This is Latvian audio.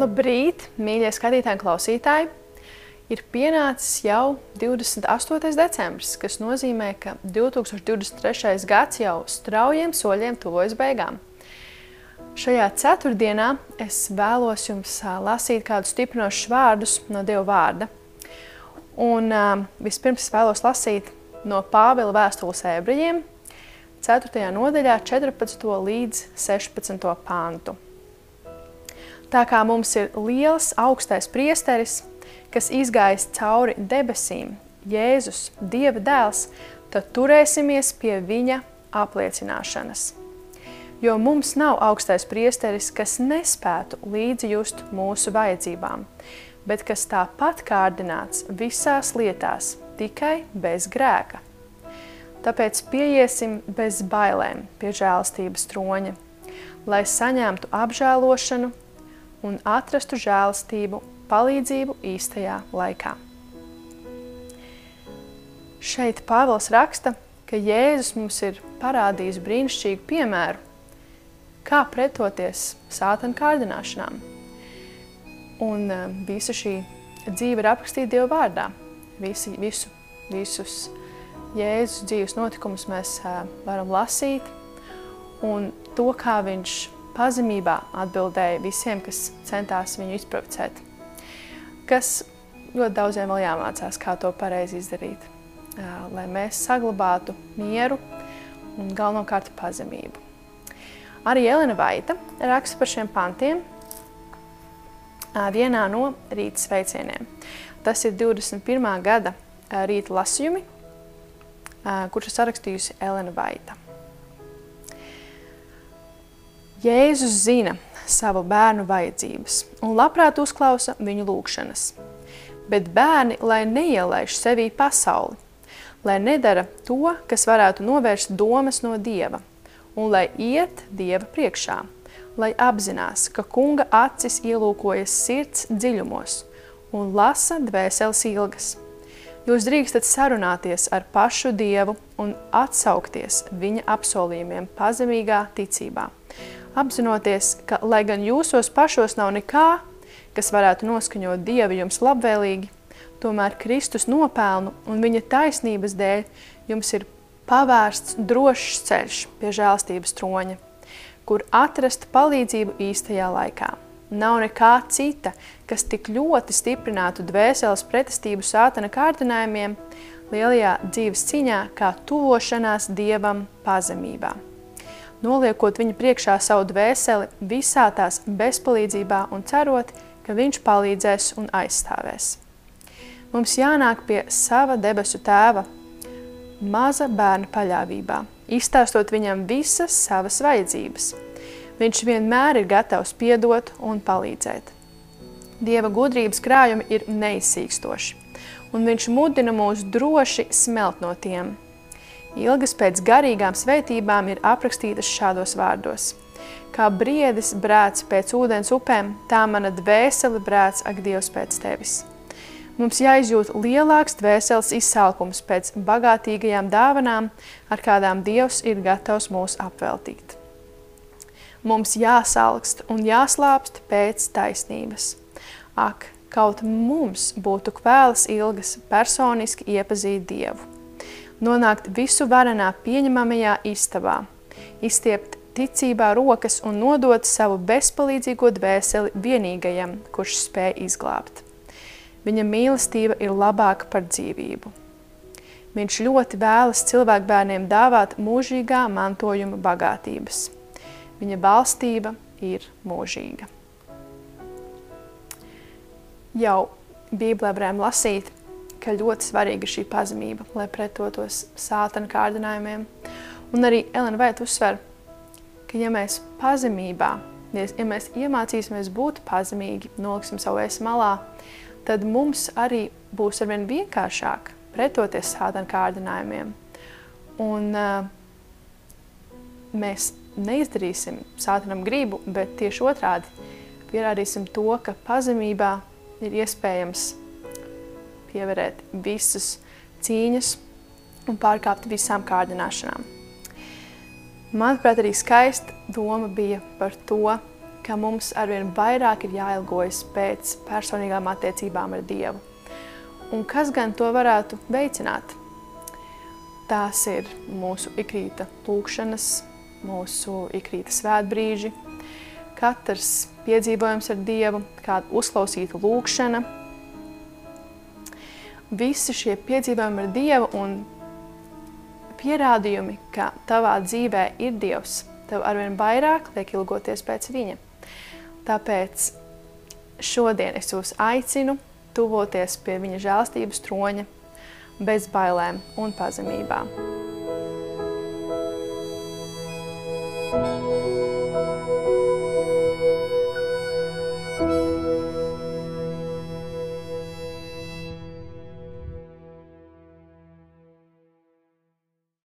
Labrīt, mīļie skatītāji un klausītāji! Ir pienācis jau 28. decembris, kas nozīmē, ka 2023. gads jau straujiem soļiem tuvojas beigām. Šajā ceturtdienā es vēlos jums lasīt kādus stiprinošus vārdus no Dieva vārda. Un vispirms vēlos lasīt no Pāvila vēstules ebrejiem, 4. nodaļā, 14. līdz 16. pāntu. Tā kā mums ir liels augstais priesteris, kas izgājis cauri debesīm, Jēzus, Dieva dēls, tad turēsimies pie viņa apliecināšanas. Jo mums nav augstais priesteris, kas nespētu līdzi just mūsu vajadzībām, bet kas tāpat kārdināts visās lietās, tikai bez grēka. Tāpēc pieiesim bez bailēm pie žēlastības troņa, lai saņemtu apžēlošanu un atrastu žēlastību, palīdzību īstajā laikā. Šeit Pāvils raksta, ka Jēzus mums ir parādījis brīnišķīgu piemēru, kā pretoties sātana kārdināšanām. Un uh, visa šī dzīve ir aprakstīta Dieva vārdā. Visi, visu, visus Jēzus dzīves notikumus mēs uh, varam lasīt, un to, kā viņš pazemībā atbildēja visiem, kas centās viņu izprovocēt. Kas ļoti daudziem vēl jāmācās, kā to pareizi izdarīt, lai mēs saglabātu mieru un galvenokārt pazemību. Arī Elena Vaita raksta par šiem pantiem vienā no rīta sveicieniem. Tas ir 21. gada rīta lasījumi, kurš ir sarakstījusi Elena Vaita. Jēzus zina savu bērnu vajadzības un labprāt uzklausa viņu lūgšanas. Bet bērni, lai neielaiž sevī pasauli, lai nedara to, kas varētu novērst domas no Dieva, un lai iet Dieva priekšā, lai apzinās, ka kunga acis ielūkojas sirds dziļumos un lasa dvēseles ilgas. Jūs drīkstat sarunāties ar pašu Dievu un atsaukties viņa apsolījumiem pazemīgā ticībā apzinoties, ka, lai gan jūsos pašos nav nekā, kas varētu noskaņot Dievu jums labvēlīgi, tomēr Kristus nopelnu un viņa taisnības dēļ jums ir pavērsts drošs ceļš pie žēlstības troņa, kur atrast palīdzību īstajā laikā. Nav nekā cita, kas tik ļoti stiprinātu dvēseles pretestību sātana kārdinājumiem lielajā dzīves ciņā, kā tuvošanās Dievam pazemībā noliekot viņa priekšā savu dvēseli visā tās bezpalīdzībā un cerot, ka viņš palīdzēs un aizstāvēs. Mums jānāk pie sava debesu tēva, maza bērna paļāvībā, izstāstot viņam visas savas vajadzības. Viņš vienmēr ir gatavs piedot un palīdzēt. Dieva gudrības krājumi ir neizsīkstoši, un viņš mudina mūs droši smelt no tiem – Ilgas pēc garīgām svētībām ir aprakstītas šādos vārdos. Kā briedis brēc pēc ūdens upēm, tā mana dvēsele brēc ak Dievs pēc tevis. Mums jāizjūt lielāks dvēseles izsalkums pēc bagātīgajām dāvanām, ar kādām Dievs ir gatavs mūs apveltīt. Mums jāsalkst un jāslāpst pēc taisnības. Ak, kaut mums būtu kvēlas ilgas personiski iepazīt Dievu nonākt visu varenā pieņemamajā istabā, izstiept ticībā rokas un nodot savu bezpalīdzīgo dvēseli vienīgajam, kurš spēj izglābt. Viņa mīlestība ir labāka par dzīvību. Viņš ļoti vēlas cilvēku bērniem dāvāt mūžīgā mantojuma bagātības. Viņa valstība ir mūžīga. Jau Bībelē varējām lasīt, ka ļoti svarīga šī pazemība, lai pretotos sātana kārdinājumiem. Un arī Elena Vaita uzsver, ka ja mēs pazemībā, ja mēs iemācīsimies būt pazemīgi, noliksim savu es malā, tad mums arī būs arvien vienkāršāk pretoties sātana kārdinājumiem. Un uh, mēs neizdarīsim sātanam gribu, bet tieši otrādi pierādīsim to, ka pazemībā ir iespējams pievērēt visas cīņas un pārkāpt visām kārdināšanām. Manuprāt, arī skaista doma bija par to, ka mums arvien vairāk ir jāilgojas pēc personīgām attiecībām ar Dievu. Un kas gan to varētu veicināt? Tās ir mūsu ikrīta lūkšanas, mūsu ikrīta svētbrīži, katrs piedzīvojums ar Dievu, kāda uzklausīta lūkšana. Visi šie piedzīvojumi ar Dievu un pierādījumi, ka tavā dzīvē ir Dievs, tev arvien vairāk liek ilgoties pēc Viņa. Tāpēc šodien es jūs aicinu tuvoties pie Viņa žēlstības troņa bez bailēm un pazemībām.